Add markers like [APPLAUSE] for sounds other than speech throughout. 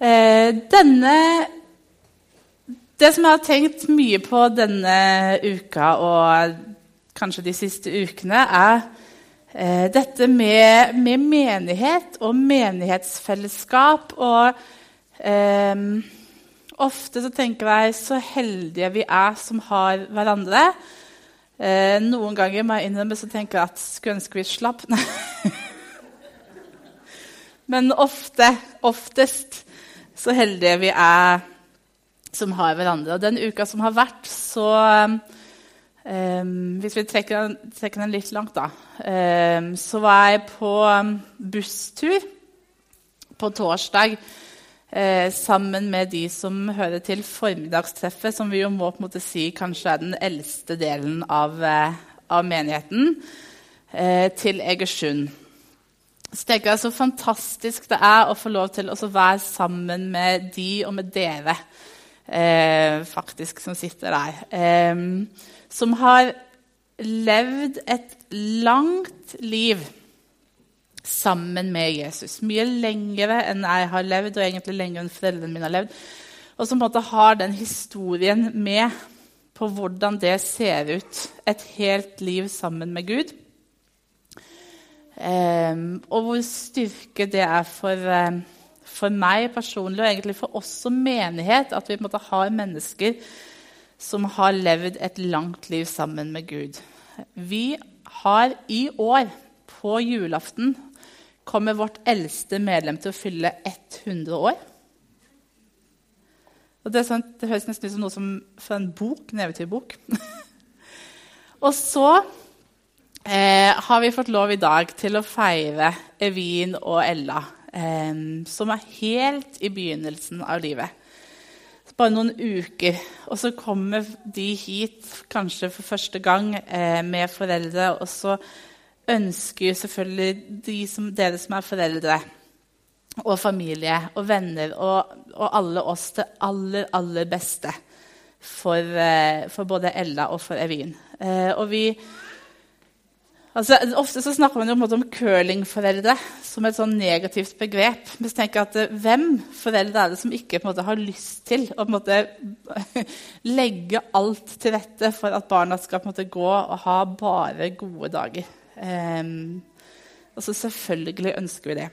Eh, denne Det som jeg har tenkt mye på denne uka og kanskje de siste ukene, er eh, dette med, med, menighet og menighetsfellesskap. Og eh, ofte så tenker jeg så heldige vi er som har hverandre. Eh, noen ganger må jeg innrømme så tenker jeg at skulle ønske vi slapp. [LAUGHS] Men ofte, oftest så heldige vi er som har hverandre. Og den uka som har vært, så um, Hvis vi trekker, trekker, den litt langt, da, um, så var jeg på busstur på torsdag uh, sammen med de som hører til formiddagstreffet, som vi jo må på en måte si kanskje er den eldste delen av, uh, av menigheten, uh, til Egersund. Så tenker jeg Så fantastisk det er å få lov til å være sammen med de og med dere eh, faktisk som sitter der. Eh, som har levd et langt liv sammen med Jesus. Mye lengre enn jeg har levd, og egentlig lenger enn foreldrene mine har levd. Og som på en måte har den historien med på hvordan det ser ut. Et helt liv sammen med Gud. Um, og hvor styrke det er for, um, for, meg personlig og egentlig for oss som menighet at vi på en har mennesker som har levd et langt liv sammen med Gud. Vi har i år, på julaften, kommer vårt eldste medlem til å fylle 100 år. Og Det, sånn, det høres nesten ut som noe som fra en bok, en eventyrbok. [LAUGHS] og så eh, har vi fått lov i dag til å feire Evin og Ella, eh, som er helt i begynnelsen av livet. Bare noen uker. Og så kommer de hit kanskje for første gang eh, med foreldre. Og så ønsker selvfølgelig de som, dere som er foreldre, og familie og venner og, og alle oss det aller, aller beste for, eh, for både Ella og for Evin. Eh, og vi Altså, ofte så snakker man jo om curlingforeldre som et sånn negativt begrep. Men tenker at eh, Hvem foreldre er det som ikke måte, har lyst til å måte, [LAUGHS] legge alt til rette for at barna skal måte, gå og ha bare gode dager? Um, og så selvfølgelig ønsker vi det.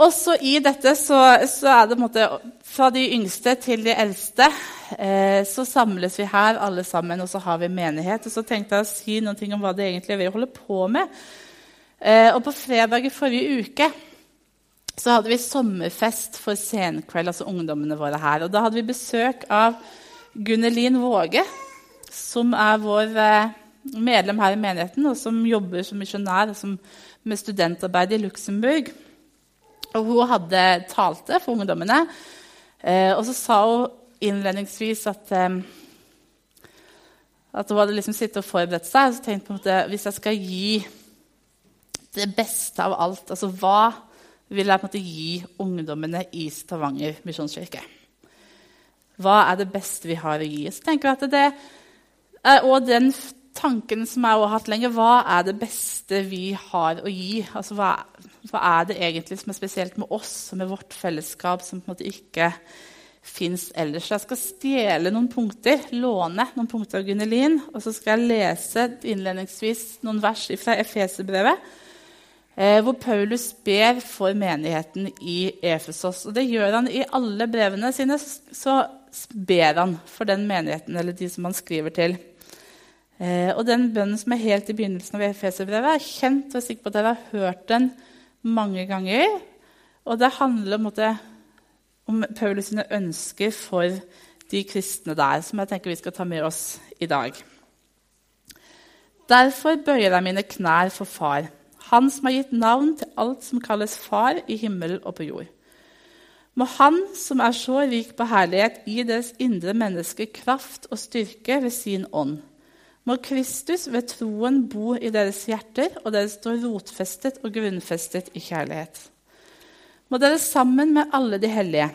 Også i dette så, så er det måte, fra de yngste til de eldste eh, så samles vi her alle sammen, og så har vi menighet. Og så tenkte jeg å si noe om hva det egentlig er vi holder på med. Eh, og på fredag i forrige uke så hadde vi sommerfest for Senkveld, altså ungdommene våre her. Og da hadde vi besøk av Gunnelin Våge, som er vår eh, medlem her i menigheten, og som jobber som misjonær med studentarbeid i Luxembourg. Og hun hadde talte for ungdommene. Eh, og så sa hun innledningsvis at, eh, at hun hadde liksom sittet og forberedt seg og så tenkte på en måte, hvis jeg skal gi det beste av alt, altså hva vil jeg på en måte gi ungdommene i Stavanger misjonskirke? Hva er det beste vi har å gi? Så tenker jeg at det er også den tanken som jeg har hatt lenge. Hva er det beste vi har å gi? Altså, hva, hva, er det egentlig som er spesielt med oss og med vårt fellesskap, som på en måte ikke fins ellers? Jeg skal stjele noen punkter, låne noen punkter av Gunnelin. Og så skal jeg lese innledningsvis noen vers fra Efeserbrevet. Eh, hvor Paulus ber for menigheten i Efesos. Og det gjør han i alle brevene sine. Så ber han for den menigheten eller de som han skriver til. Eh, og den bønnen som er helt i begynnelsen av Efeserbrevet, er kjent. og jeg er sikker på at dere har hørt den mange ganger. Og det handler om, om Paulus sine ønsker for de kristne der, som jeg tenker vi skal ta med oss i dag. Derfor bøyer jeg mine knær for Far, Han som har gitt navn til alt som kalles Far i himmel og på jord. Må Han som er så rik på herlighet, gi deres indre mennesker kraft og styrke ved sin ånd må Kristus ved troen bo i deres hjerter, og dere står rotfestet og grunnfestet i kjærlighet. Må dere sammen med alle de hellige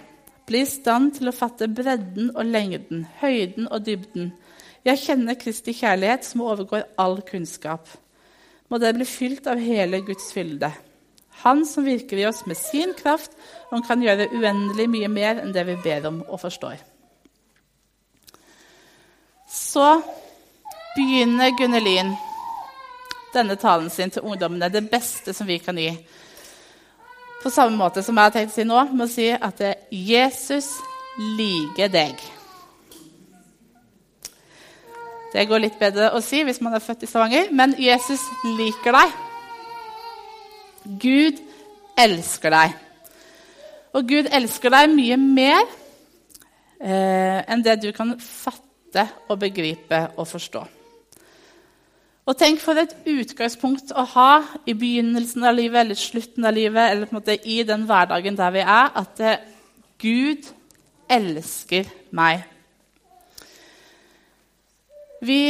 bli i stand til å fatte bredden og lengden, høyden og dybden. Jeg kjenner Kristi kjærlighet som overgår all kunnskap. Må dere bli fylt av hele Guds fylde. Han som virker i oss med sin kraft, og kan gjøre uendelig mye mer enn det vi ber om og forstår. Så begynner Gunnelin denne talen sin til ungdommene, det beste som vi kan gi. På samme måte som jeg har tenkt å si nå, med å si at Jesus liker deg. Det går litt bedre å si hvis man er født i Stavanger, men Jesus liker deg. Gud elsker deg. Og Gud elsker deg mye mer eh, enn det du kan fatte og begripe og forstå. Og tenk for et utgangspunkt å ha i begynnelsen av livet eller slutten av livet, eller på en måte i den hverdagen der vi er, at det, Gud elsker meg. Vi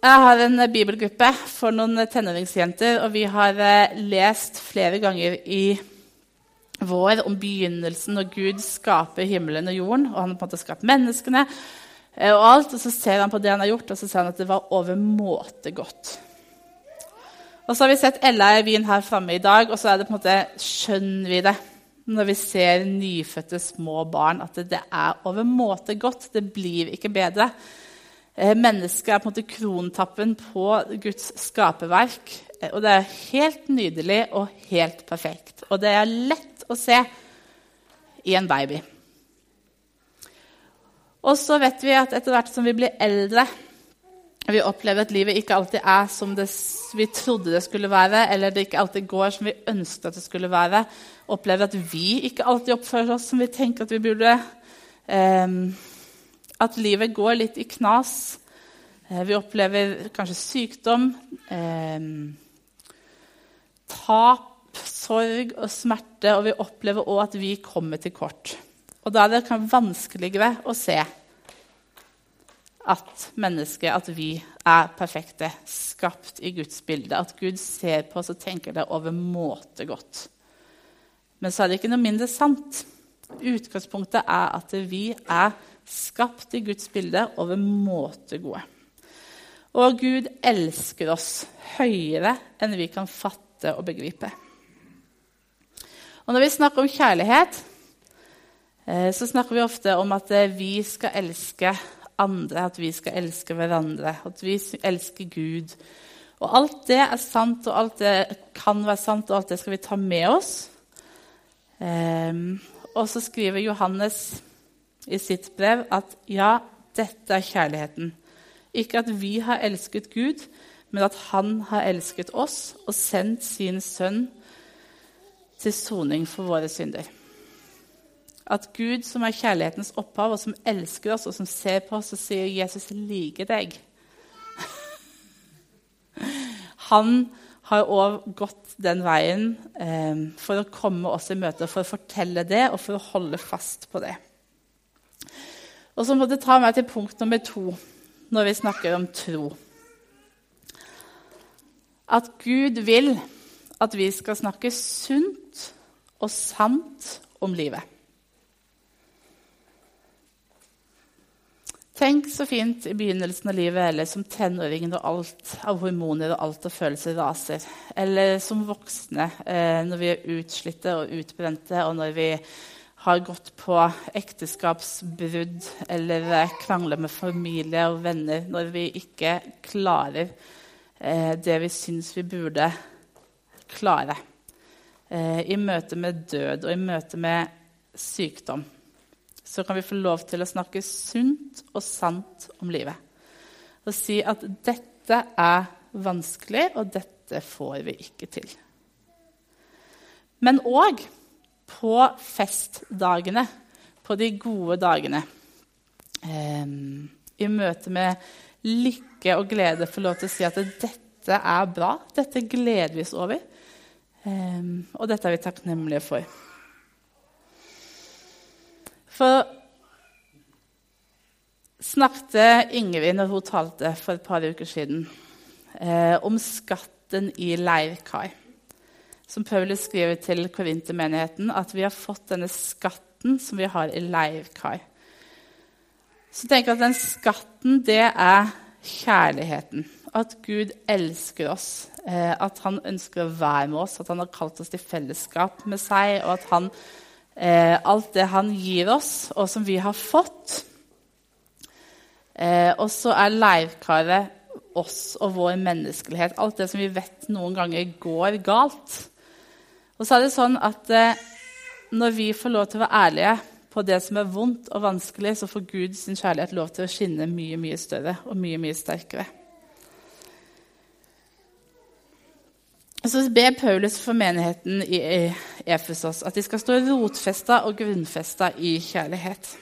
jeg har en bibelgruppe for noen tenåringsjenter, og vi har eh, lest flere ganger i vår om begynnelsen når Gud skaper himmelen og jorden. og Han på en måte skapt menneskene eh, og alt, og så ser han på det han har gjort, og så ser han at det var overmåte godt. Og så har vi sett Ella i byen her framme i dag, og så er det på en måte, skjønner vi det når vi ser nyfødte små barn, at det er overmåte godt. Det blir ikke bedre. Eh, mennesket er på en måte krontappen på Guds skaperverk. Eh, og det er helt nydelig og helt perfekt. Og det er lett å se i en baby. Og så vet vi at etter hvert som vi blir eldre, vi opplever at livet ikke alltid er som det, vi trodde det skulle være, eller det ikke alltid går som vi ønsket at det skulle være, opplever at vi ikke alltid oppfører oss som vi tenker at vi burde. Um, at livet går litt i knas. Eh, vi opplever kanskje sykdom, eh, tap, sorg og smerte. Og vi opplever òg at vi kommer til kort. Og da er det vanskeligere å se at mennesket, at vi er perfekte, skapt i Guds bilde. At Gud ser på oss og tenker det overmåte godt. Men så er det ikke noe mindre sant. Utgangspunktet er at vi er skapt i Guds bilde over måte gode. Og Gud elsker oss høyere enn vi kan fatte og begripe. Og Når vi snakker om kjærlighet, så snakker vi ofte om at eh, vi skal elske andre, at vi skal elske hverandre, at vi elsker Gud. Og alt det er sant, og alt det kan være sant, og alt det skal vi ta med oss. Um, og så skriver Johannes i sitt brev at ja, dette er kjærligheten. Ikke at vi har elsket Gud, men at Han har elsket oss og sendt sin sønn til soning for våre synder. At Gud, som er kjærlighetens opphav, og som elsker oss og som ser på oss og sier 'Jesus liker deg' [LAUGHS] Han har òg gått den veien eh, for å komme oss i møte, for å fortelle det og for å holde fast på det. Og så må det ta meg til punkt nummer to når vi snakker om tro. At Gud vil at vi skal snakke sunt og sant om livet. Tenk så fint i begynnelsen av livet eller som tenåringen når alt av hormoner og alt av følelser raser. Eller som voksne eh, når vi er utslitte og utbrente, og når vi har gått på ekteskapsbrudd eller krangler med familie og venner når vi ikke klarer eh, det vi syns vi burde klare. Eh, I møte med død og i møte med sykdom så kan vi få lov til å snakke sunt og sant om livet. Og si at dette er vanskelig, og dette får vi ikke til. Men òg på festdagene, på de gode dagene. Um, I møte med lykke og glede få lov til å si at dette er bra. Dette gleder vi oss over. Um, og dette er vi takknemlige for. For snakket Ingrid når hun talte for et par uker siden, eh, om skatten i leirkai. som Paulus skriver til korintermenigheten, at vi har fått denne skatten som vi har i leirkai. Så tenk at den skatten, det er kjærligheten. At Gud elsker oss Eh, at han ønsker å være med oss, at han har kalt oss til fellesskap med seg. Og at han, eh, alt det han gir oss, og som vi har fått eh, Og så er leirkaret oss og vår menneskelighet. Alt det som vi vet noen ganger går galt. Og så er det sånn at eh, når vi får lov til å være ærlige på det som er vondt og vanskelig, så får Gud sin kjærlighet lov til å skinne mye, mye større og mye, mye sterkere. Så ber Paulus for menigheten i Efesos at de skal stå rotfesta og grunnfesta i kjærlighet.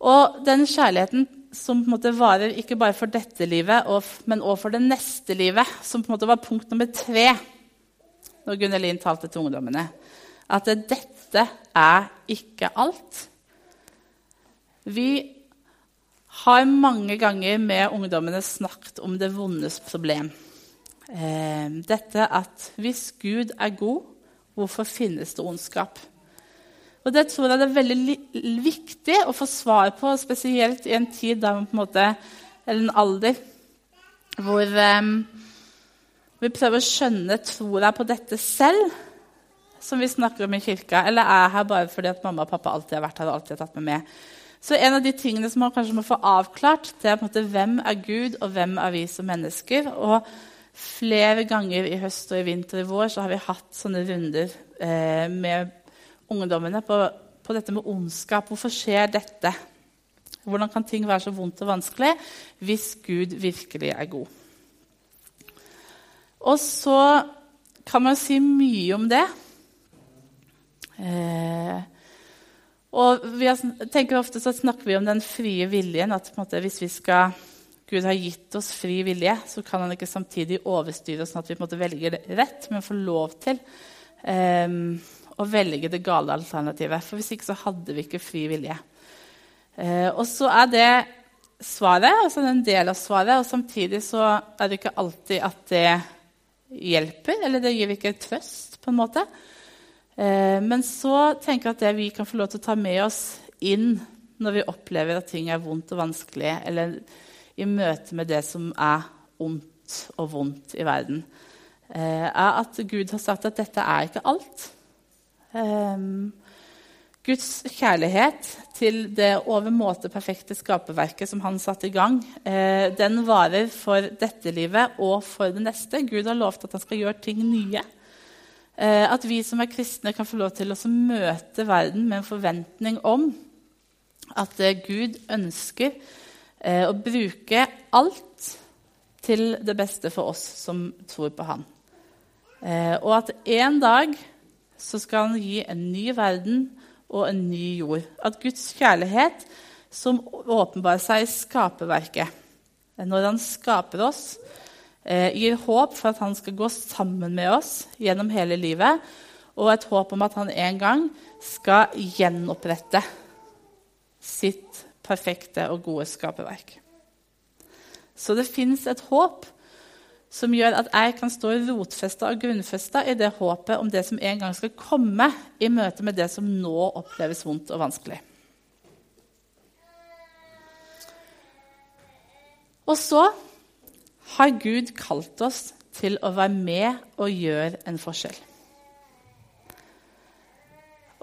Og den kjærligheten som på en måte varer ikke bare for dette livet, men også for det neste livet, som på en måte var punkt nummer tre når Gunnelin talte til ungdommene, at dette er ikke alt. Vi har mange ganger med ungdommene snakket om det vondes problem. Eh, dette at hvis Gud er god, hvorfor finnes det ondskap? Og Det tror jeg det er veldig viktig å få svar på, spesielt i en tid der man på en måte, eller en alder hvor um, vi prøver å skjønne tror jeg på dette selv, som vi snakker om i kirka, eller er jeg her bare fordi at mamma og pappa alltid har vært her og alltid har tatt meg med. Så en av de tingene som man kanskje må få avklart, det er på en måte hvem er Gud, og hvem er vi som mennesker. Og flere ganger i høst og i vinter og i vår så har vi hatt sånne runder eh, med ungdommene på, på, dette med ondskap. Hvorfor skjer dette? Hvordan kan ting være så vondt og vanskelig hvis Gud virkelig er god? Og så kan man si mye om det. Eh, og har, tenker Ofte så snakker vi om den frie viljen. At måte, hvis vi skal, Gud har gitt oss fri vilje, så kan han ikke samtidig overstyre oss sånn at vi på en måte velger rett, men får lov til eh, å velge det gale alternativet. For hvis ikke så hadde vi ikke fri vilje. Eh, og så er det svaret, altså en del av svaret, og samtidig så er det ikke alltid at det hjelper, eller det gir ikke trøst, på en måte. Eh, men så tenker jeg at det vi kan få lov til å ta med oss inn når vi opplever at ting er vondt og vanskelig, eller i møte med det som er ondt og vondt i verden, eh, er at Gud har sagt at dette er ikke alt. Um, Guds kjærlighet til det overmåte perfekte skaperverket som han satte i gang, eh, den varer for dette livet og for det neste. Gud har lovt at han skal gjøre ting nye. Eh, at vi som er kristne, kan få lov til å møte verden med en forventning om at Gud ønsker eh, å bruke alt til det beste for oss som tror på Han. Eh, og at en dag så skal han gi en ny verden og en ny jord. At Guds kjærlighet, som åpenbarer seg i skaperverket, når han skaper oss, eh, gir håp for at han skal gå sammen med oss gjennom hele livet, og et håp om at han en gang skal gjenopprette sitt perfekte og gode skaperverk. Så det fins et håp som gjør at jeg kan stå rotfesta og grunnfesta i det håpet om det som en gang skal komme, i møte med det som nå oppleves vondt og vanskelig. Og så har Gud kalt oss til å være med og gjøre en forskjell.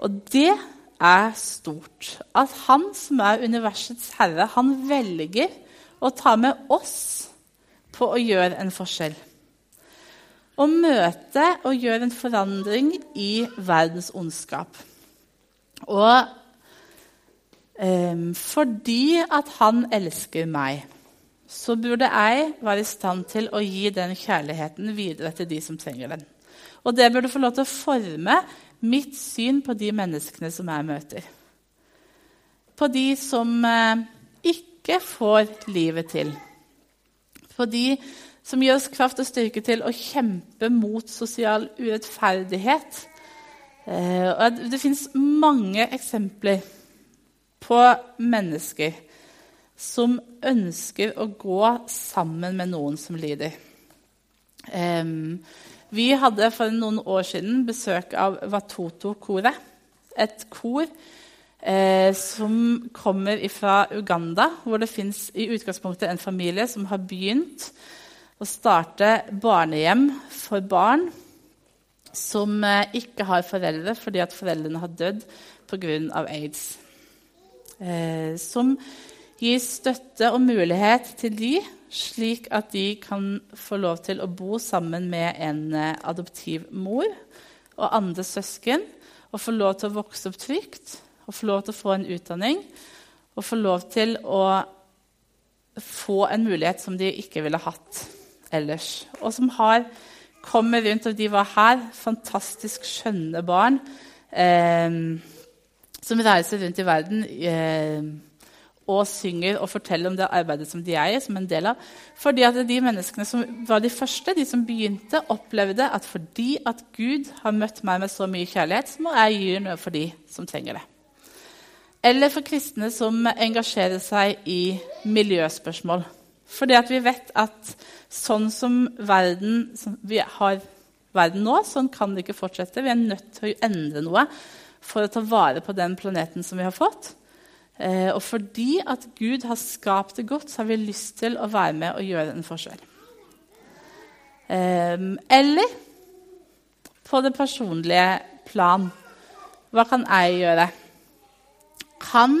Og det er stort. At han som er universets herre, han velger å ta med oss på å gjøre en forskjell. Å møte og gjøre en forandring i verdens ondskap. Og um, fordi at han elsker meg, så burde jeg være i stand til å gi den kjærligheten videre til de som trenger den. Og det burde få lov til å forme mitt syn på de menneskene som jeg møter. På de som eh, ikke får livet til på de som gir oss kraft og styrke til å kjempe mot sosial urettferdighet. Eh, det fins mange eksempler på mennesker som ønsker å gå sammen med noen som lider. Vi hadde for noen år siden besøk av Watoto-koret. Et kor eh, som kommer fra Uganda, hvor det fins i utgangspunktet en familie som har begynt å starte barnehjem for barn som eh, ikke har foreldre fordi at foreldrene har dødd pga. aids. Eh, som gir støtte og mulighet til de, slik at de kan få lov til å bo sammen med en adoptiv adoptivmor og andre søsken og få lov til å vokse opp trygt og få lov til å få en utdanning og få lov til å få en mulighet som de ikke ville hatt ellers. Og som har kommet rundt, og de var her. Fantastisk skjønne barn eh, som reiser rundt i verden eh, og synger og forteller om det arbeidet som de er i, som en del av. Fordi at de menneskene som var de første, de som begynte, opplevde at fordi at Gud har møtt meg med så mye kjærlighet, så må jeg gjøre noe for de som trenger det. Eller for kristne som engasjerer seg i miljøspørsmål. Fordi at vi vet at sånn som verden som vi har verden nå, sånn kan det ikke fortsette. Vi er nødt til å endre noe for å ta vare på den planeten som vi har fått. Eh, og fordi at Gud har skapt det godt, så har vi lyst til å være med og gjøre en forskjell. Eh, eller på det personlige plan. Hva kan jeg gjøre? Kan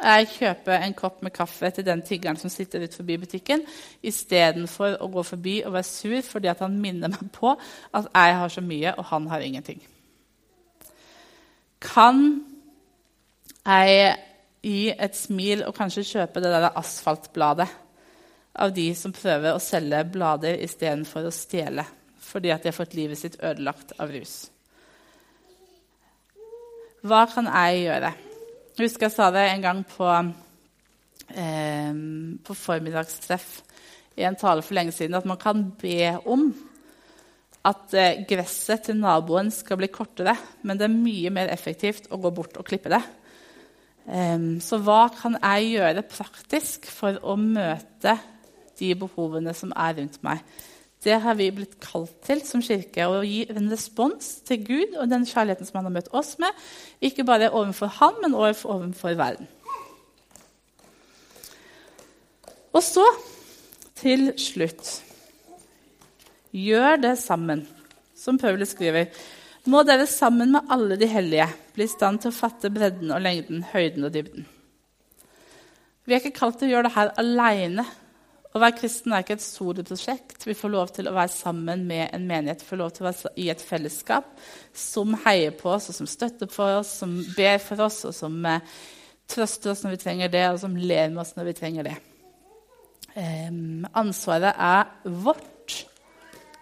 jeg kjøpe en kopp med kaffe til den tiggeren som sitter ut forbi butikken, istedenfor å gå forbi og være sur fordi han minner meg på at jeg har så mye, og han har ingenting? Kan jeg gi et smil og kanskje kjøpe det der asfaltbladet av de som prøver å selge blader istedenfor å stjele fordi at de har fått livet sitt ødelagt av rus? Hva kan jeg gjøre? Jeg husker jeg sa det en gang på, eh, på formiddagstreff i en tale for lenge siden, at man kan be om at eh, gresset til naboen skal bli kortere, men det er mye mer effektivt å gå bort og klippe det. Um, så hva kan jeg gjøre praktisk for å møte de behovene som er rundt meg? Det har vi blitt kalt til som kirke, å gi en respons til Gud og den kjærligheten som han har møtt oss med, ikke bare overfor han, men overfor verden. Og så, til slutt Gjør det sammen, som Paulus skriver. Må dere sammen med alle de hellige bli i stand til å fatte bredden og lengden, høyden og dybden. Vi er ikke kalt til å gjøre det her aleine. Å være kristen er ikke et soloprosjekt. Vi får lov til å være sammen med en menighet, vi får lov til å være i et fellesskap som heier på oss, og som støtter for oss, som ber for oss, og som eh, trøster oss når vi trenger det, og som ler med oss når vi trenger det. Eh, ansvaret er vårt,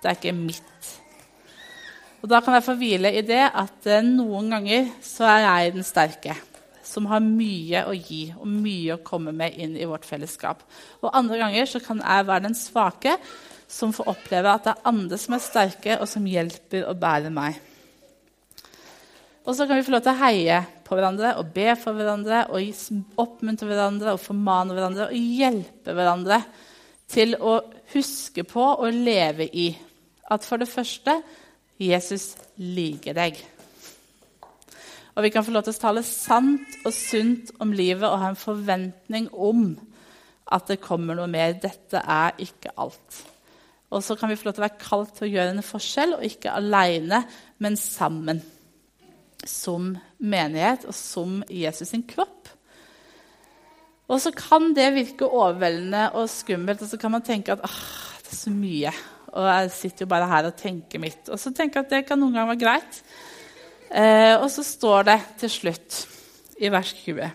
det er ikke mitt. Og Da kan jeg få hvile i det at uh, noen ganger så er jeg den sterke som har mye å gi og mye å komme med inn i vårt fellesskap. Og andre ganger så kan jeg være den svake som får oppleve at det er andre som er sterke, og som hjelper og bærer meg. Og så kan vi få lov til å heie på hverandre og be for hverandre og oppmuntre hverandre og formane hverandre og hjelpe hverandre til å huske på og leve i at for det første Jesus liker deg. Og vi kan få lov til å tale sant og sunt om livet og ha en forventning om at det kommer noe mer. Dette er ikke alt. Og så kan vi få lov til å være kalt til å gjøre en forskjell, og ikke alene, men sammen. Som menighet og som Jesus sin kropp. Og så kan det virke overveldende og skummelt, og så kan man tenke at det er så mye. Og jeg sitter jo bare her og tenker mitt. Og så tenker jeg at det kan noen ganger være greit. Eh, og så står det til slutt i vers 20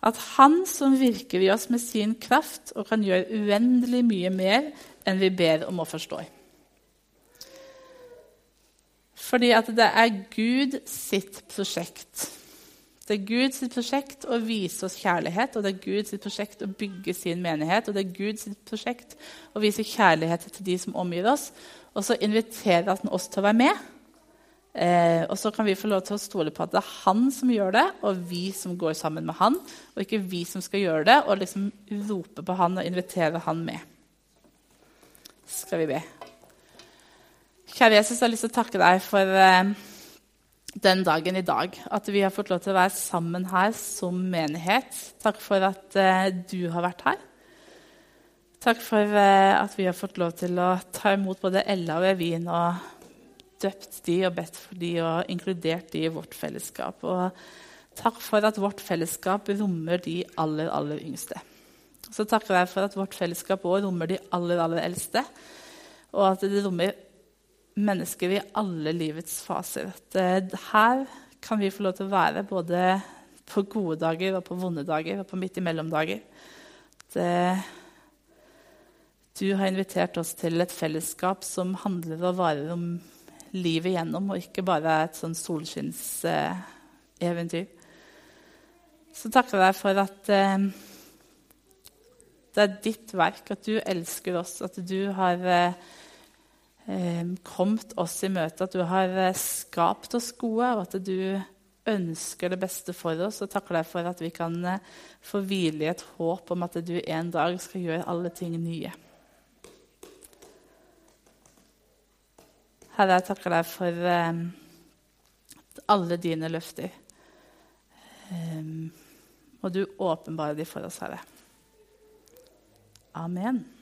at han som virker i oss med sin kraft og kan gjøre uendelig mye mer enn vi ber om å forstå. Fordi at det er Gud sitt prosjekt. Det er Guds prosjekt å vise oss kjærlighet, og det er Guds prosjekt å bygge sin menighet. Og det er Guds prosjekt å vise kjærlighet til de som omgir oss. Og så inviterer han oss til å være med. Eh, og så kan vi få lov til å stole på at det er han som gjør det, og vi som går sammen med han, og ikke vi som skal gjøre det og liksom rope på han og invitere han med. Skal vi be. Kjære Jesus, jeg har lyst til å takke deg for eh, den dagen i dag. At vi har fått lov til å være sammen her som menighet. Takk for at eh, du har vært her. Takk for eh, at vi har fått lov til å ta imot både Ella og Evin og døpt de og bedt for de og inkludert de i vårt fellesskap. Og takk for at vårt fellesskap rommer de aller, aller yngste. Så takker jeg for at vårt fellesskap òg rommer de aller, aller eldste. Og at det rommer mennesker i alle livets faser. At uh, her kan vi få lov til å være både på gode dager og på vonde dager og på midt imellom-dager. At uh, du har invitert oss til et fellesskap som handler og varer om livet igjennom, og ikke bare et sånn solskinns-eventyr. Så takker jeg for at eh, det er ditt verk, at du elsker oss, at du har eh, eh kommet oss i møte, at du har eh, skapt oss gode, og at du ønsker det beste for oss. Og takker deg for at vi kan eh, få hvile i et håp om at du en dag skal gjøre alle ting nye. Herre, jeg takker deg for alle dine løfter. Må du åpenbare de for oss, Herre. Amen.